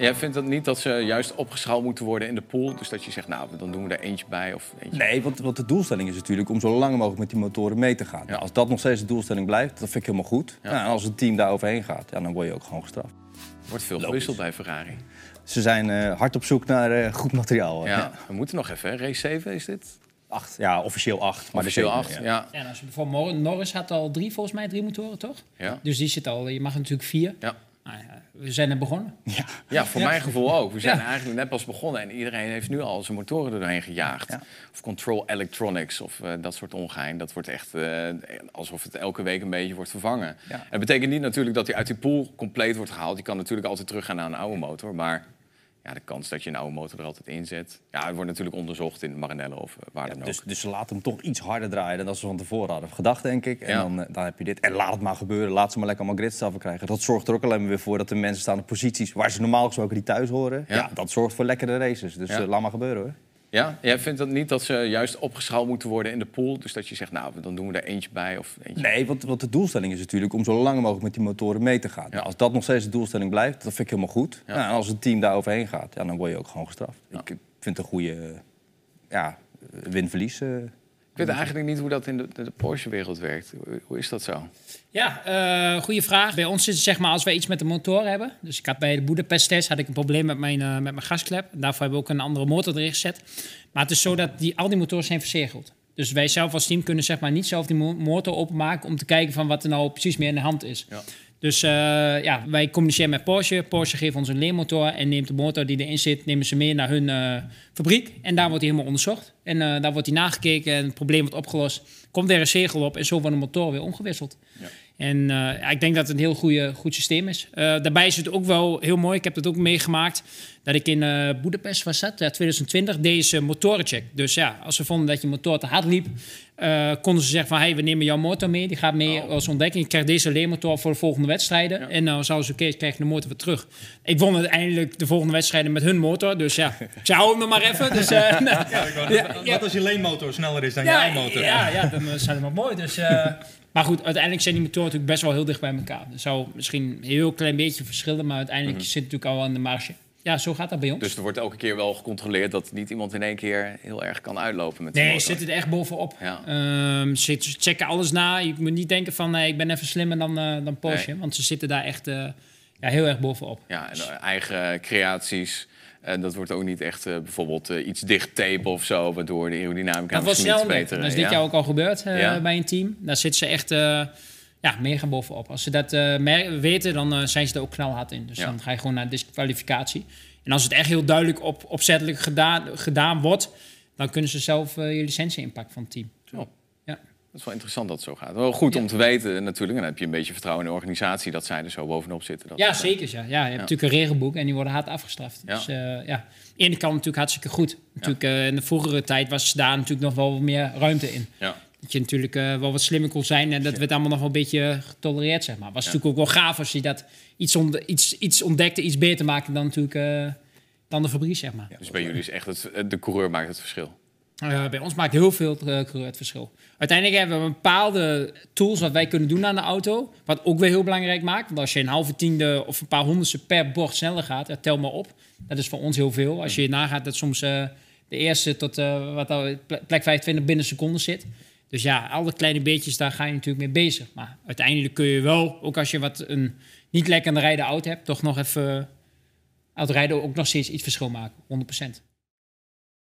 Jij vindt dat niet dat ze juist opgeschaald moeten worden in de pool? Dus dat je zegt, nou, dan doen we er eentje bij of eentje Nee, want, want de doelstelling is natuurlijk om zo lang mogelijk met die motoren mee te gaan. Ja. Als dat nog steeds de doelstelling blijft, dat vind ik helemaal goed. Ja. Nou, en als het team daar overheen gaat, ja, dan word je ook gewoon gestraft. wordt veel gewisseld bij Ferrari. Ze zijn eh, hard op zoek naar eh, goed materiaal. Ja, we moeten nog even, hè? race 7 is dit? Acht, ja, officieel acht. Maar Officieel de 8, zeven, ja. Ja, en als je bijvoorbeeld Norris had al drie, volgens mij, drie motoren, toch? Ja. Dus die zit al, je mag natuurlijk vier. Ja. Nou ja, we zijn er begonnen. Ja. Ja, voor mijn gevoel ook. We zijn Ja. eigenlijk net pas begonnen en iedereen heeft nu al zijn motoren er doorheen gejaagd. Ja. Of Control Electronics of eh, dat soort ongein. Dat wordt echt eh, alsof het elke week een beetje wordt vervangen. Dat betekent niet natuurlijk dat hij uit die pool compleet wordt gehaald. Je kan natuurlijk altijd teruggaan naar een oude motor. Maar ja, de kans dat je een oude motor er altijd in zet... Ja, het wordt natuurlijk onderzocht in Maranello of eh, waar dan ook. Dus, dus ze laten hem toch iets harder draaien dan dat ze van tevoren hadden gedacht, denk ik. En Ja. dan, eh, dan heb je dit. En laat het maar gebeuren. Laat ze maar lekker allemaal gridstraffen krijgen. Dat zorgt er ook alleen maar weer voor dat de mensen staan op posities waar ze normaal gesproken niet thuis horen. Ja. Ja, dat zorgt voor lekkere races. Dus Ja. eh, laat maar gebeuren hoor. Ja, jij vindt dat niet dat ze juist opgeschaald moeten worden in de pool? Dus dat je zegt, nou, dan doen we er eentje bij of eentje Nee, want, want de doelstelling is natuurlijk om zo lang mogelijk met die motoren mee te gaan. Ja. Als dat nog steeds de doelstelling blijft, dat vind ik helemaal goed. Ja. Nou, en als het team daar overheen gaat, ja, dan word je ook gewoon gestraft. Ja. Ik vind het een goede ja, win-verlies. eh. Ik weet eigenlijk niet hoe dat in de, de Porsche-wereld werkt. Hoe, hoe is dat zo? Ja, eh goede vraag. Bij ons zit het zeg maar als wij iets met de motor hebben. Dus ik had bij de Budapest test had ik een probleem met mijn, eh, met mijn gasklep. Daarvoor hebben we ook een andere motor erin gezet. Maar het is zo dat die, al die motoren zijn verzegeld. Dus wij zelf als team kunnen zeg maar niet zelf die mo- motor openmaken om te kijken van wat er nou precies meer in de hand is. Ja. Dus eh, ja, wij communiceren met Porsche. Porsche geeft ons een leermotor en neemt de motor die erin zit, nemen ze mee naar hun eh, fabriek. En daar wordt hij helemaal onderzocht. En eh, daar wordt hij nagekeken en het probleem wordt opgelost. Komt weer een zegel op en zo wordt de motor weer omgewisseld. Ja. En eh, ik denk dat het een heel goede, goed systeem is. Eh, daarbij is het ook wel heel mooi. Ik heb het ook meegemaakt dat ik in eh Budapest was dat, ja, 2020, deze motorencheck. Dus ja, als ze vonden dat je motor te hard liep, konden ze zeggen van, hey, we nemen jouw motor mee. Die gaat mee Oh. als ontdekking. Je krijgt deze leermotor voor de volgende wedstrijden. Ja. En dan zouden ze, oké, krijg je de motor weer terug. Ik won uiteindelijk de volgende wedstrijden met hun motor. Dus ja, ik zei, hou hem er maar even. Dus, Ja, ja. Wat als je leenmotor sneller is dan jouw motor? Ja, ja, dan eh, zijn het wel mooi. Dus, eh, maar goed, uiteindelijk zijn die motoren natuurlijk best wel heel dicht bij elkaar. Er zou misschien een heel klein beetje verschillen, maar uiteindelijk zit het natuurlijk al aan de marge. Ja, zo gaat dat bij ons. Dus er wordt elke keer wel gecontroleerd dat niet iemand in één keer heel erg kan uitlopen met nee, zit het echt bovenop. Ja. Ehm, ze checken alles na. Je moet niet denken van, nee, ik ben even slimmer dan, eh, dan Porsche. Nee. Want ze zitten daar echt eh, ja, heel erg bovenop. Ja, en eh, eigen creaties. En dat wordt ook niet echt eh, bijvoorbeeld eh, iets dicht tapen of zo, waardoor de aerodynamica Dat was snel beter Dat is dit ja. jaar ook al gebeurd Ja. bij een team. Daar zitten ze echt ja, mega bovenop. Als ze dat weten, dan zijn ze er ook knalhard in. Dus Ja. dan ga je gewoon naar disqualificatie. En als het echt heel duidelijk op, opzettelijk gedaan, gedaan wordt... dan kunnen ze zelf je licentie inpakken van het team. Dat is wel interessant dat het zo gaat. Wel goed om te weten natuurlijk. En dan heb je een beetje vertrouwen in de organisatie dat zij er zo bovenop zitten. Dat Ja, eh, zeker. Ja. Ja, je hebt natuurlijk een regelboek en die worden hard afgestraft. Dus eh, ja, de ene kant natuurlijk hartstikke goed. Natuurlijk, eh, in de vroegere tijd was daar natuurlijk nog wel wat meer ruimte in. Ja. Dat je natuurlijk wel wat slimmer kon zijn en dat werd allemaal nog wel een beetje getolereerd, zeg maar. Was Ja. natuurlijk ook wel gaaf als je dat iets, iets, iets ontdekte, iets beter maakte dan natuurlijk dan de fabriek, zeg maar. Dus bij jullie is echt het, de coureur maakt het verschil. Eh, bij ons maakt heel veel eh, het verschil. Uiteindelijk hebben we bepaalde tools wat wij kunnen doen aan de auto. Wat ook weer heel belangrijk maakt. Want als je een halve tiende of een paar honderdste per bocht sneller gaat, ja, tel maar op. Dat is voor ons heel veel. Als je nagaat dat soms eh, de eerste tot eh, wat ple- plek 25 binnen seconden zit. Dus ja, alle kleine beetjes, daar ga je natuurlijk mee bezig. Maar uiteindelijk kun je wel, ook als je wat een niet lekker rijden auto hebt, toch nog even uit rijden ook nog steeds iets verschil maken. 100%.